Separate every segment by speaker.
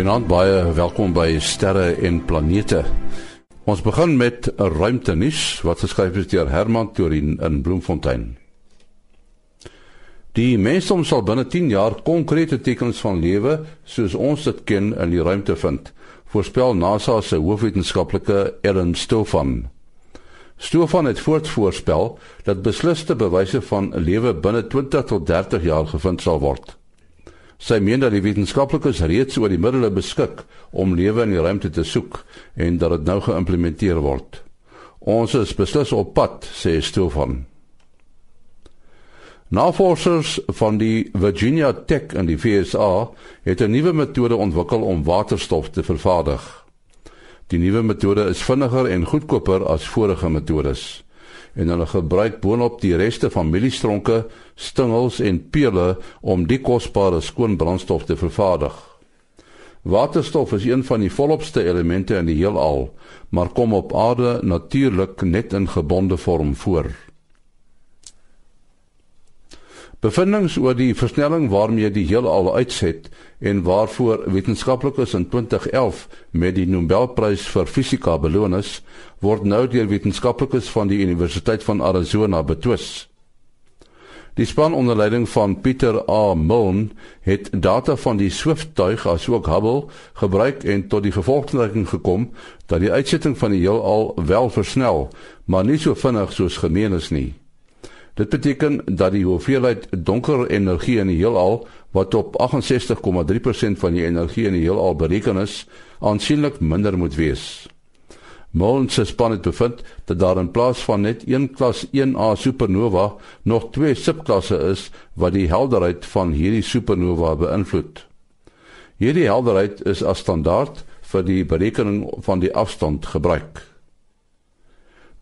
Speaker 1: Goeienaand, baie welkom by Sterre en Planete. Ons begin met 'n ruimtenis wat geskryf is deur Herman Torin in Bloemfontein. Die mensdom sal binne 10 jaar konkrete tekens van lewe soos ons dit ken in die ruimte vind, voorspel NASA se hoofwetenskaplike Ellen Stofan. Stofan het voortvoorspel dat beslisste bewyse van lewe binne 20 tot 30 jaar gevind sal word. Sy meen dat die wetenskaplikes reeds oor die middele beskik om lewe in die ruimte te soek en dat dit nou geïmplementeer word. Ons is beslis op pad, sê Stofan. Navorsers van die Virginia Tech in die VSA het 'n nuwe metode ontwikkel om waterstof te vervaardig. Die nuwe metode is vinniger en goedkoper as vorige metodes en hulle gebruik boonop die reste van mieliestronke, stingels en pele om die kosbare skoon brandstof te vervaardig. Waterstof is een van die volopste elemente in die heelal, maar kom op aarde natuurlik net in gebonde vorm voor. Bevindinge oor die versnelling waarmee die heelal uitset en waarvoor wetenskaplikes in 2011 met die Nobelprys vir fisika beloon is, word nou deur wetenskaplikes van die Universiteit van Arizona betwis. Die span onder leiding van Pieter A. Milne het data van die Swift-tuig asook Hubble gebruik en tot die gevolgtrekking gekom dat die uitsetting van die heelal wel versnel, maar nie so vinnig soos gemeen is nie. Dit beteken dat die hoeveelheid donker energie in die heelal wat op 68,3% van die energie in die heelal bereken is, aansienlik minder moet wees. Molens se span het bevind dat daar in plaas van net een klas 1A supernova nog twee subklasse is wat die helderheid van hierdie supernova beïnvloed. Hierdie helderheid is as standaard vir die berekening van die afstand gebruik.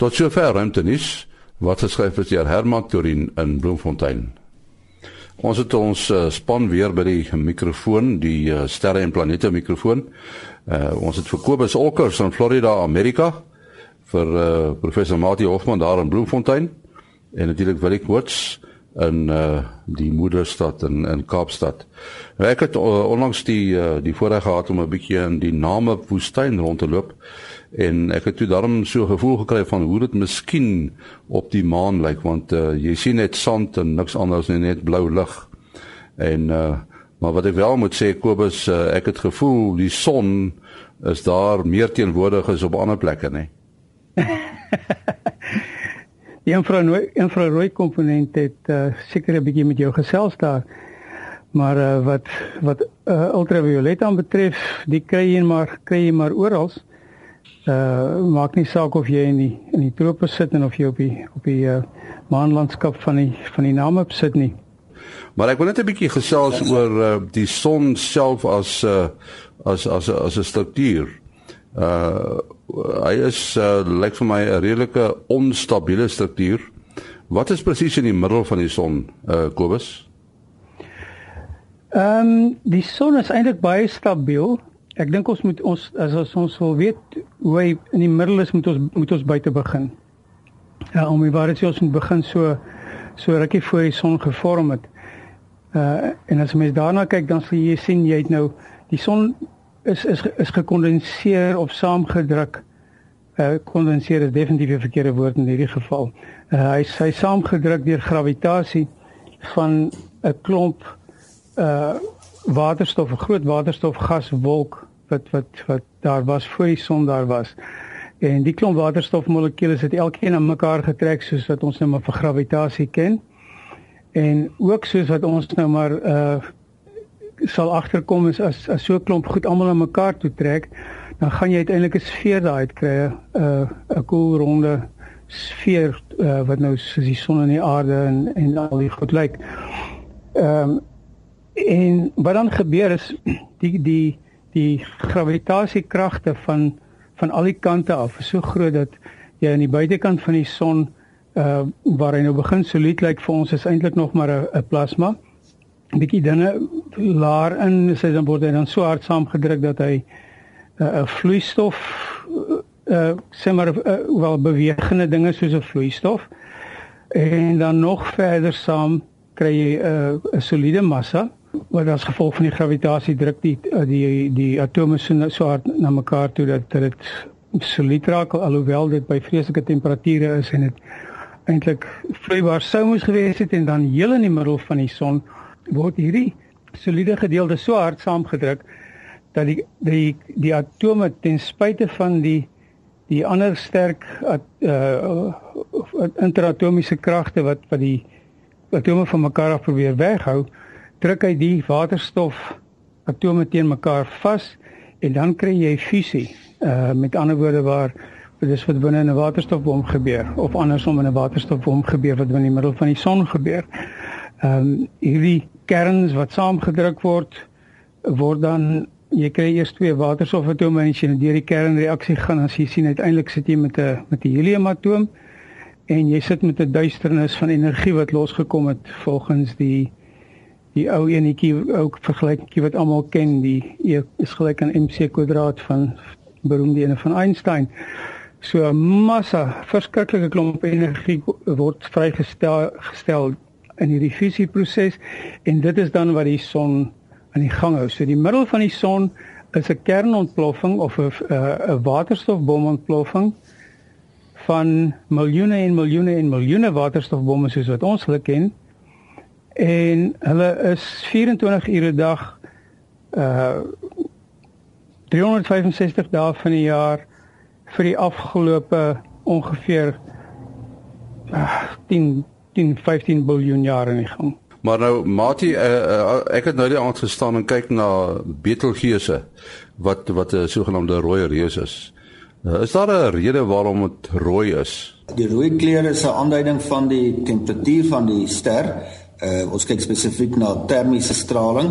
Speaker 1: Tot sover ruimtenis wat geskryf is deur Herman Torin in Bloemfontein. Ons het ons uh, span weer by die mikrofoon, die uh, sterre en planete mikrofoon. Uh, ons het vir Kobus Olkers in Florida, Amerika vir uh, professor Mati Hofman daar in Bloemfontein en natuurlik Willie Koorts in uh, die moederstad in in Kaapstad. Nou, ek het uh, onlangs die uh, die voorreg gehad om 'n bietjie in die Name woestyn rond te loop en ek het toe daarom so gevoel gekry van hoe dit miskien op die maan lyk want uh, jy sien net sand en niks anders nie net blou lig. En uh, maar wat ek wel moet sê Kobus uh, ek het gevoel die son is daar meer teenwoordig as op ander plekke nê
Speaker 2: Die infrarooi infrarooi komponent het uh, seker 'n bietjie met jou gesels daar maar uh, wat wat uh, ultraviolet aan betref die kry jy maar kry jy maar oral uh maak nie saak of jy in die in die trope sit en of jy op die op die uh maanlandskap van die van die name sit nie.
Speaker 1: Maar ek wil net 'n bietjie gesels oor uh die son self as uh as as as 'n struktuur. Uh hy is uh lyk vir my 'n redelike onstabiele struktuur. Wat is presies in die middel van die son, uh Kobus?
Speaker 2: Ehm um, die son is eintlik baie stabiel ek dink ons moet ons as ons, ons wil weet hoe hy in die middel is moet ons moet ons buite begin. Ja, om die waarheid sê ons moet begin so so rukkie voor die son gevorm het. Uh en as mens daarna kyk dan sal jy sien jy het nou die son is is is gekondenseer of saamgedruk. Uh kondenseer is definitief 'n verkeerde woord in hierdie geval. Uh hy hy saamgedruk deur gravitasie van 'n klomp uh waterstof, 'n groot waterstofgaswolk wat wat wat daar was voor die son daar was. En die klomp waterstofmolekules het elkeen aan mekaar getrek soos wat ons nou maar vir gravitasie ken. En ook soos wat ons nou maar uh sal agterkom is as as so 'n klomp goed almal aan mekaar toe trek, dan gaan jy uiteindelik 'n sfeer daai kry, 'n uh, 'n koelronde sfeer uh, wat nou soos die son en die aarde en en al die goed lyk. Ehm um, En wat dan gebeur is die die die gravitasiekragte van van al die kante af is so groot dat jy aan die buitekant van die son uh waar hy nou begin solied lyk vir ons is eintlik nog maar 'n plasma. 'n bietjie dinge laer in is hy dan word hy dan so hard saamgedruk dat hy 'n uh, vloeistof uh sê maar uh, wel bewegende dinge soos 'n vloeistof en dan nog verder saam kry jy 'n uh, soliede massa wat as gevolg van die gravitasie druk die die die atome so, so hard na mekaar toe dat dit solied raak alhoewel dit by vreeslike temperature is en dit eintlik vloeibaar sou moes gewees het en dan heel in die middel van die son word hierdie soliede gedeelte so hard saamgedruk dat die die die atome ten spyte van die die ander sterk uh, uh interatomiese kragte wat wat die atome van mekaar af probeer weghou, druk hy die waterstof atome teen mekaar vas en dan kry jy fusie. Uh met ander woorde waar dis wat binne 'n waterstofbom gebeur of andersom in 'n waterstofbom gebeur wat binne die middel van die son gebeur. Ehm um, hierdie kerns wat saamgedruk word word dan jy kry eers twee waterstofatome en as jy deur die kernreaksie gaan dan sien uiteindelik sit jy met 'n met 'n heliumatoom en jy sit met 'n duisternis van energie wat losgekom het volgens die die ou enetjie ook vergelykingkie wat almal ken die E is gelyk aan mc kwadraat van beroemde ene van Einstein. So 'n massa verskriklike klomp energie word vrygestel gestel in hierdie fusieproses en dit is dan wat die son aan die gang hou. So die middel van die son is 'n kernontploffing of 'n 'n waterstofbomontploffing van miljoene en miljoene en miljoene waterstofbomme soos wat ons hulle ken en hulle is 24 ure 'n dag uh 365 dae van die jaar vir die afgelope ongeveer uh, 10 10 15 miljard jaar in die gang.
Speaker 1: Maar nou Mati uh, uh, ek het nou die aand gestaan en kyk na Betelgeuse wat wat 'n sogenaamde rooi reus is. Uh, is daar 'n rede waarom dit rooi is?
Speaker 3: Die rooi kleur is 'n aanduiding van die temperatuur van die ster. Uh, ons kyk spesifiek na termiese straling.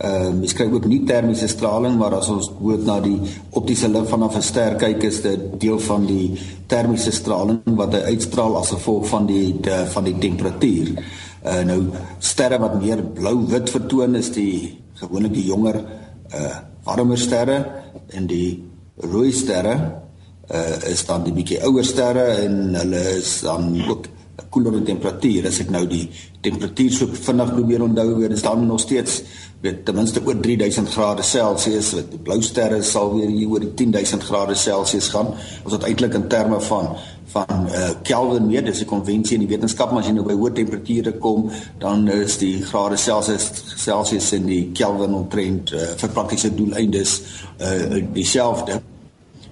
Speaker 3: Uh, mens kyk ook nie termiese straling maar as ons moet na die optiese lig vanaf 'n ster kyk is dit deel van die termiese straling wat hy uitstraal as gevolg van die de, van die temperatuur. Uh nou sterre wat meer blou-wit vertoon is die gewoonlik die jonger uh warmer sterre en die rooi sterre uh is dan die bietjie ouer sterre en hulle is dan ook koeler temperatuur as ek nou die temperatuur so vinnig probeer onthou weer is dan nog steeds weet ten minste oor 3000 grade Celsius wat die blou sterre sal weer hier oor die 10000 grade Celsius gaan. Ons het eintlik in terme van van uh, Kelvin meer dis 'n konvensie in die wetenskap maar as jy nou by hoë temperature kom dan is die grade Celsius Celsius en die Kelvin omtrent uh, vir praktiese doeleindes uh, dieselfde.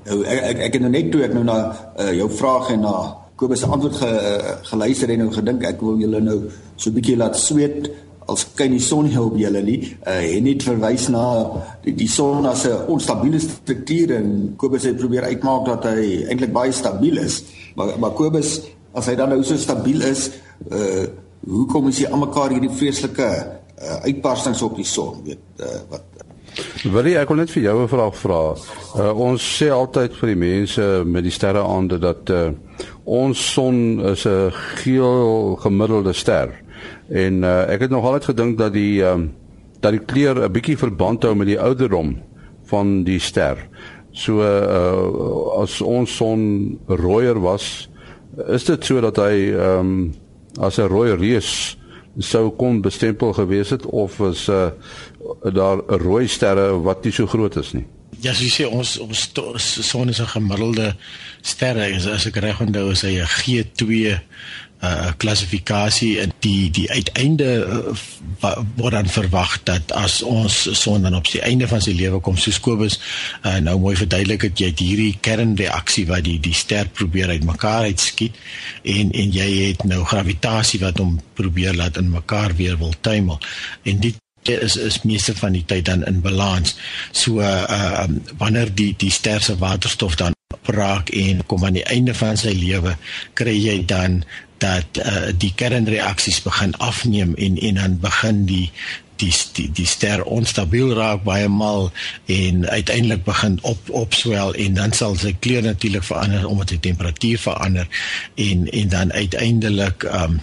Speaker 3: Nou ek, ek ek het nou net toe ek nou na uh, jou vraag en na Kobus se antwoord ge, uh, geluister en nou gedink ek wil julle nou so 'n bietjie laat sweet als kyk die son hier op julle nie. Uh, en net verwys na die, die son as 'n onstabiele struktuur en Kobus het probeer uitmaak dat hy eintlik baie stabiel is. Maar maar Kobus as hy dan nou so stabiel is uh, hoekom is hy almekaar hierdie vreeslike uh, uitbarstings op die son weet uh, wat
Speaker 1: Willie, ek wil net vir jou 'n vraag vra. Uh, ons sê altyd vir die mense met die sterre aande dat uh, ons son is 'n geel gemiddelde ster. En uh, ek het nog altyd gedink dat die um, dat die kleur 'n bietjie verband hou met die ouderdom van die ster. So uh, as ons son rooier was, is dit so dat hy um, as 'n rooi reus sou kon bestempel gewees het of is uh, daar rooi sterre wat nie so groot is nie.
Speaker 4: Ja, jy sê ons ons son is 'n gemiddelde ster as, as ek reg onthou is hy 'n G2 uh klassifikasie en die die uiteinde uh, word dan verwag dat as ons son dan op die einde van sy lewe kom soos Kobus uh, nou mooi verduidelik het jy hierdie kernreaksie wat die die ster probeer uitmekaar uitskiet en en jy het nou gravitasie wat hom probeer laat in mekaar weer wil tuimel en dit is is meeste van die tyd dan in balans. So uh um, wanneer die die ster se waterstof dan raak en kom aan die einde van sy lewe, kry jy dan dat uh die kernreaksies begin afneem en en dan begin die die die, die ster onstabiel raak baie mal en uiteindelik begin op opswel en dan sal sy kleur natuurlik verander omdat die temperatuur verander en en dan uiteindelik um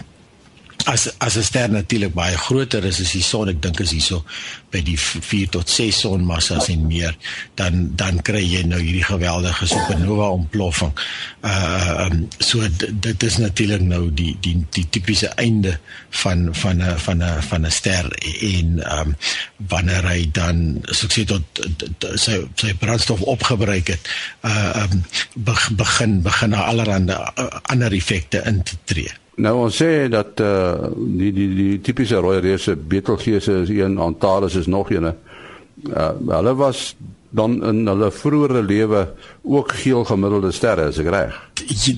Speaker 4: as as 'n ster natuurlik baie groter is as die son, ek dink is hierso by die 4 tot 6 sonmassas en meer, dan dan kry jy nou hierdie geweldige supernova ontploffing. Uh um, so dit is natuurlik nou die die die tipiese einde van van 'n van 'n van 'n ster en um wanneer hy dan so ek sê tot sy sy brandstof opgebruik het, uh um begin begin na allerlei uh, ander effekte in te tree.
Speaker 1: Nou ons sê dat uh die die die tipiese rooi reuse Betelgeuse is een, Antares is nog een. Uh hulle was dan in hulle vroeëre lewe ook geel gemiddelde sterre, is ek reg?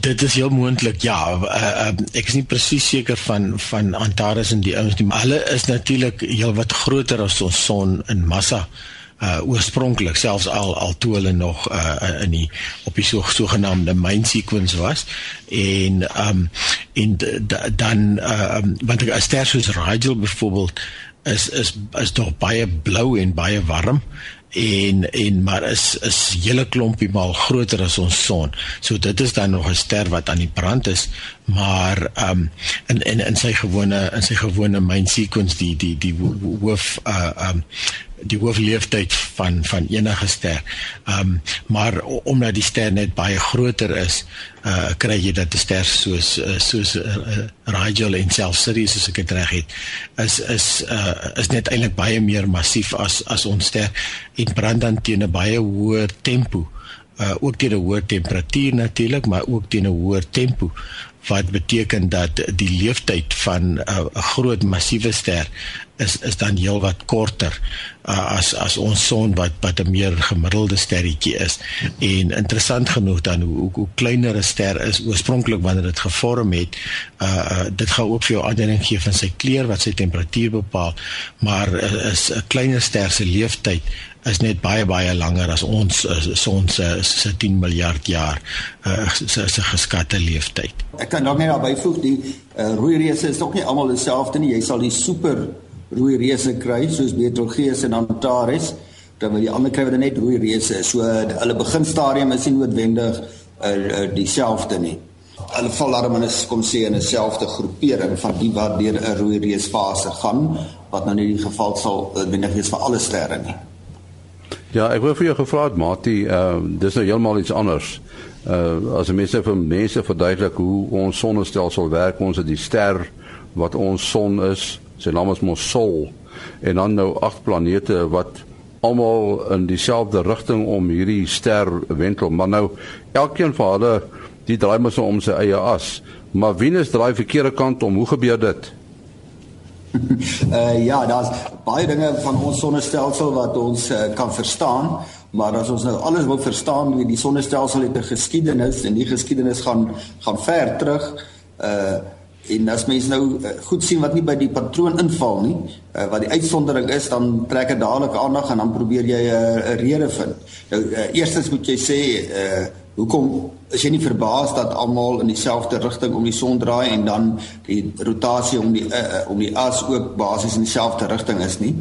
Speaker 4: Dit is heel moontlik. Ja, uh, uh, ek is nie presies seker van van Antares en die ouens nie, maar hulle is natuurlik heelwat groter as ons son in massa oorspronklik selfs al al toe hulle nog uh in die op die so sogenaamde main sequence was en um en dan uh um, want 'n ster soos Rigel byvoorbeeld is is is tog baie blou en baie warm en en maar is is hele klompie maal groter as ons son. So dit is dan nog 'n ster wat aan die brand is, maar um, in in in sy gewone in sy gewone main sequence die die die hoof uh um, die hoofleeftyd van van enige ster. Um, maar omdat die ster net baie groter is, uh kry jy dat 'n ster soos uh, soos uh, Rigel en selfs Sirius as ek dit reg het, is is uh is net eintlik baie meer massief as as ons ster en brand dan teen 'n baie hoër tempo. Uh ook teen 'n hoër temperatuur natuurlik, maar ook teen 'n hoër tempo wat beteken dat die leeftyd van 'n uh, groot massiewe ster is is dan heelwat korter uh, as as ons son wat wat 'n meer gemiddelde sterretjie is. En interessant genoeg dan hoe hoe, hoe kleiner 'n ster is oorspronklik wanneer dit gevorm het, uh, uh dit gaan ook vir jou aanduiding gee van sy kleur wat sy temperatuur bepaal, maar uh, is 'n kleiner ster se leeftyd is net baie baie langer as ons son se se 10 miljard jaar uh, se se geskatte leeftyd.
Speaker 3: Ek kan dalk net daarby voeg die uh, rooi reuse is ook nie almal dieselfde nie. Jy sal die super rooi reuse kry soos Betelgeuse en Antares terwyl die ander kry wat net rooi reuse is. So hulle beginstadium is nie noodwendig uh, uh, dieselfde nie. Hulle val daarom in 'n kom sê in 'n selfde groepering van die wat deur 'n rooi reusfase gaan wat nou nie die geval sal binne wees vir alle sterre nie.
Speaker 1: Ja, ek wou vir jou gevra het Mati, uh dis nou heeltemal iets anders. Uh as mense vir mense verduidelik hoe ons sonnestelsel werk, ons het die ster wat ons son is, sy naam is mos Sol en dan nou agt planete wat almal in dieselfde rigting om hierdie ster wentel. Maar nou elkeen van hulle die draai mos om sy eie as. Maar Venus draai verkeerde kant om. Hoe gebeur dit
Speaker 3: uh, ja daar's baie dinge van ons sonnestelsel wat ons uh, kan verstaan maar as ons nou alles wil verstaan die sonnestelsel het 'n geskiedenis en die geskiedenis gaan gaan ver terug. Uh en as mens nou uh, goed sien wat nie by die patroon inval nie uh, wat die uitsondering is dan trek dit dadelik aandag en dan probeer jy 'n uh, rede vind. Nou uh, eerstens moet jy sê uh, hoekom is jy nie verbaas dat almal in dieselfde rigting om die son draai en dan die rotasie om die uh, om die as ook basies in dieselfde rigting is nie?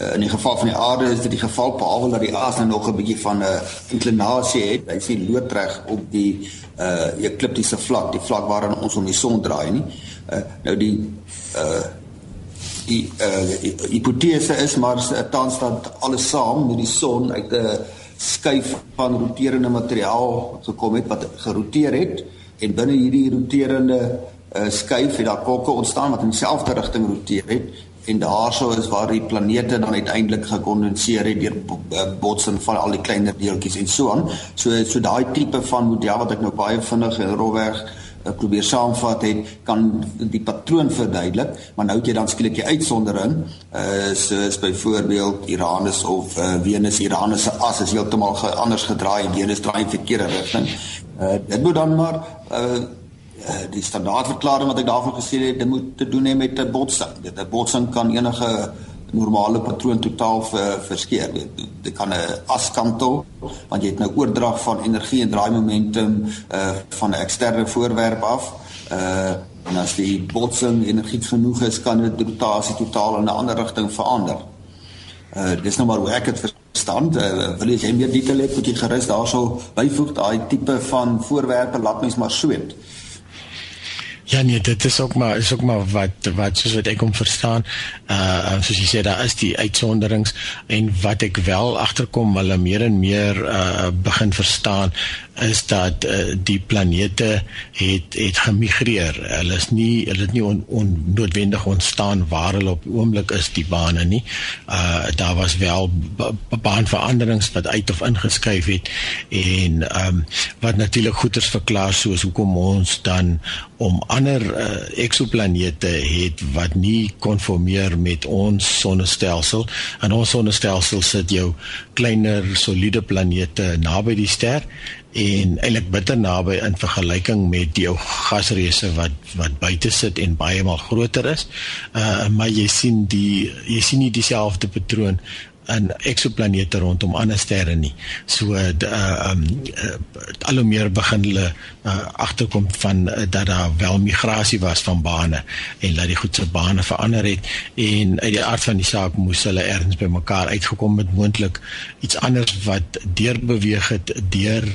Speaker 3: Uh, in die geval van die aarde is dit die geval behalwe dat die as nou nog 'n bietjie van 'n uh, inklinasie het hy sien loodreg op die uh ekliptiese vlak die vlak waarin ons om die son draai nie. Uh, nou die uh die uh hipotese is maar tans dat alles saam met die son uit 'n skuif van roterende materiaal gekom het wat geroteer het en binne hierdie roterende uh skuif het daar kolke ontstaan wat in dieselfde rigting roteer het en daarso is waar die planete dan uiteindelik gekondenseer het deur botsing van al die kleiner deeltjies en so aan. So so daai tipe van model wat ek nou baie vinnig en rowweg uh, probeer saamvat het kan die patroon verduidelik, maar nou het jy dan skielik die uitsondering, uh soos byvoorbeeld Uranus of uh, Venus. Uranus se as is heeltemal ge anders gedraai en Venus draai in verkeerde rigting. Uh dit moet dan maar uh die standaardverklaring wat ek daarvan gesê het, dit moet te doen hê met 'n botsing. Dit 'n botsing kan enige normale patroon totaal ver, verskeer. Dit, dit kan 'n askantel want jy het nou oordrag van energie en draaimomentum uh van 'n eksterne voorwerp af. Uh en as die botsing energiek genoeg is, kan dit rotasie totaal in 'n ander rigting verander. Uh dis nou maar hoe ek dit verstaan. Uh, wil jy meer detail hê, moet jy gerus daarso byvoeg daai tipe van voorwerpe laat mens maar sweet.
Speaker 4: Ja nee, dit is ook maar is ook maar wat wat soos wat ek hom verstaan. Uh soos jy sê daar is die uitsonderings en wat ek wel agterkom hulle meer en meer uh begin verstaan is dat uh, die planete het het gemigreer. Hulle is nie hulle het nie on, onnoodwendig ontstaan waar hulle op oomblik is die bane nie. Uh daar was wel baanveranderings wat uit of ingeskuif het en ehm um, wat natuurlik goeters verklaar soos hoekom ons dan om ander uh, eksoplanete het wat nie konformeer met ons sonnestelsel. In ons sonnestelsel sit jou kleiner soliede planete naby die ster en eintlik bitter naby in vergelyking met die ou gasreuse wat wat buite sit en baie maal groter is. Uh maar jy sien die jy sien nie dieselfde patroon in eksoplanete rondom ander sterre nie. So uh um uh, al hoe meer begin hulle uh, agterkom van uh, dat daar wel migrasie was van bane en dat die goed se bane verander het en uit die aard van die saak moes hulle ergens by mekaar uitgekom met moontlik iets anders wat deur beweeg het deur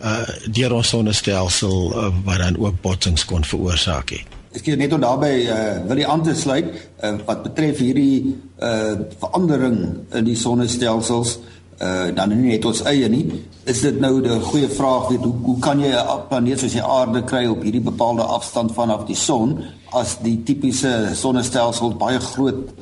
Speaker 4: uh deur ons sonnestelsel uh, wat dan ook botsings kon veroorsaak het.
Speaker 3: Ek gee net om daarbey uh wil die aan te sluit uh, wat betref hierdie uh verandering in die sonnestelsels uh dan nie net ons eie nie. Is dit nou 'n goeie vraag weet hoe hoe kan jy 'n planeet soos die aarde kry op hierdie bepaalde afstand vanaf die son as die tipiese sonnestelsel baie groot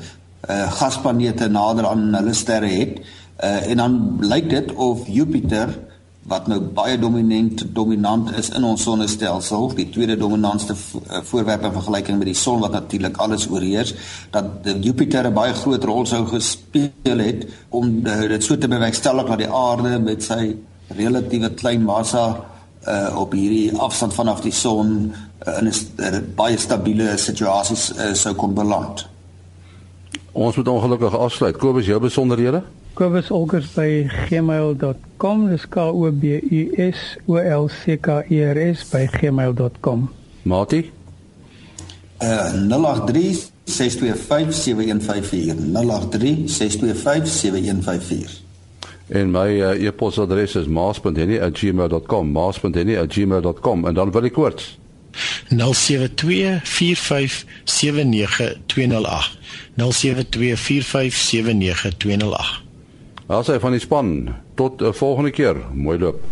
Speaker 3: uh gasplanete nader aan hulle sterre het? Uh en dan lyk dit of Jupiter wat nou baie dominant dominant is in ons sonnestelsel, die tweede dominantste eh, voorwerp in vergelyking met die son wat natuurlik alles oorheers, dat Jupiter 'n baie groot rol sou gespeel het om uh, dit so te bewerkstellig dat die aarde met sy relatiewe klein massa uh, op hierdie afstand vanaf die son uh, in 'n baie stabiele situasie uh, sou kon beland.
Speaker 1: Ons moet ongelukkig afsluit. Kobus, jou besonderhede?
Speaker 2: Kobus Olkers by gmail.com. Dis K O B U S O L C K E R S by gmail.com.
Speaker 1: Mati?
Speaker 3: Uh 083 625 7154. 083 625 7154.
Speaker 1: En my uh, e-posadres is maas.henny@gmail.com. maas.henny@gmail.com en dan wil ek kort
Speaker 4: 0724579208 0724579208
Speaker 1: Asai van die span tot 'n uh, volgende keer. Mooi loop.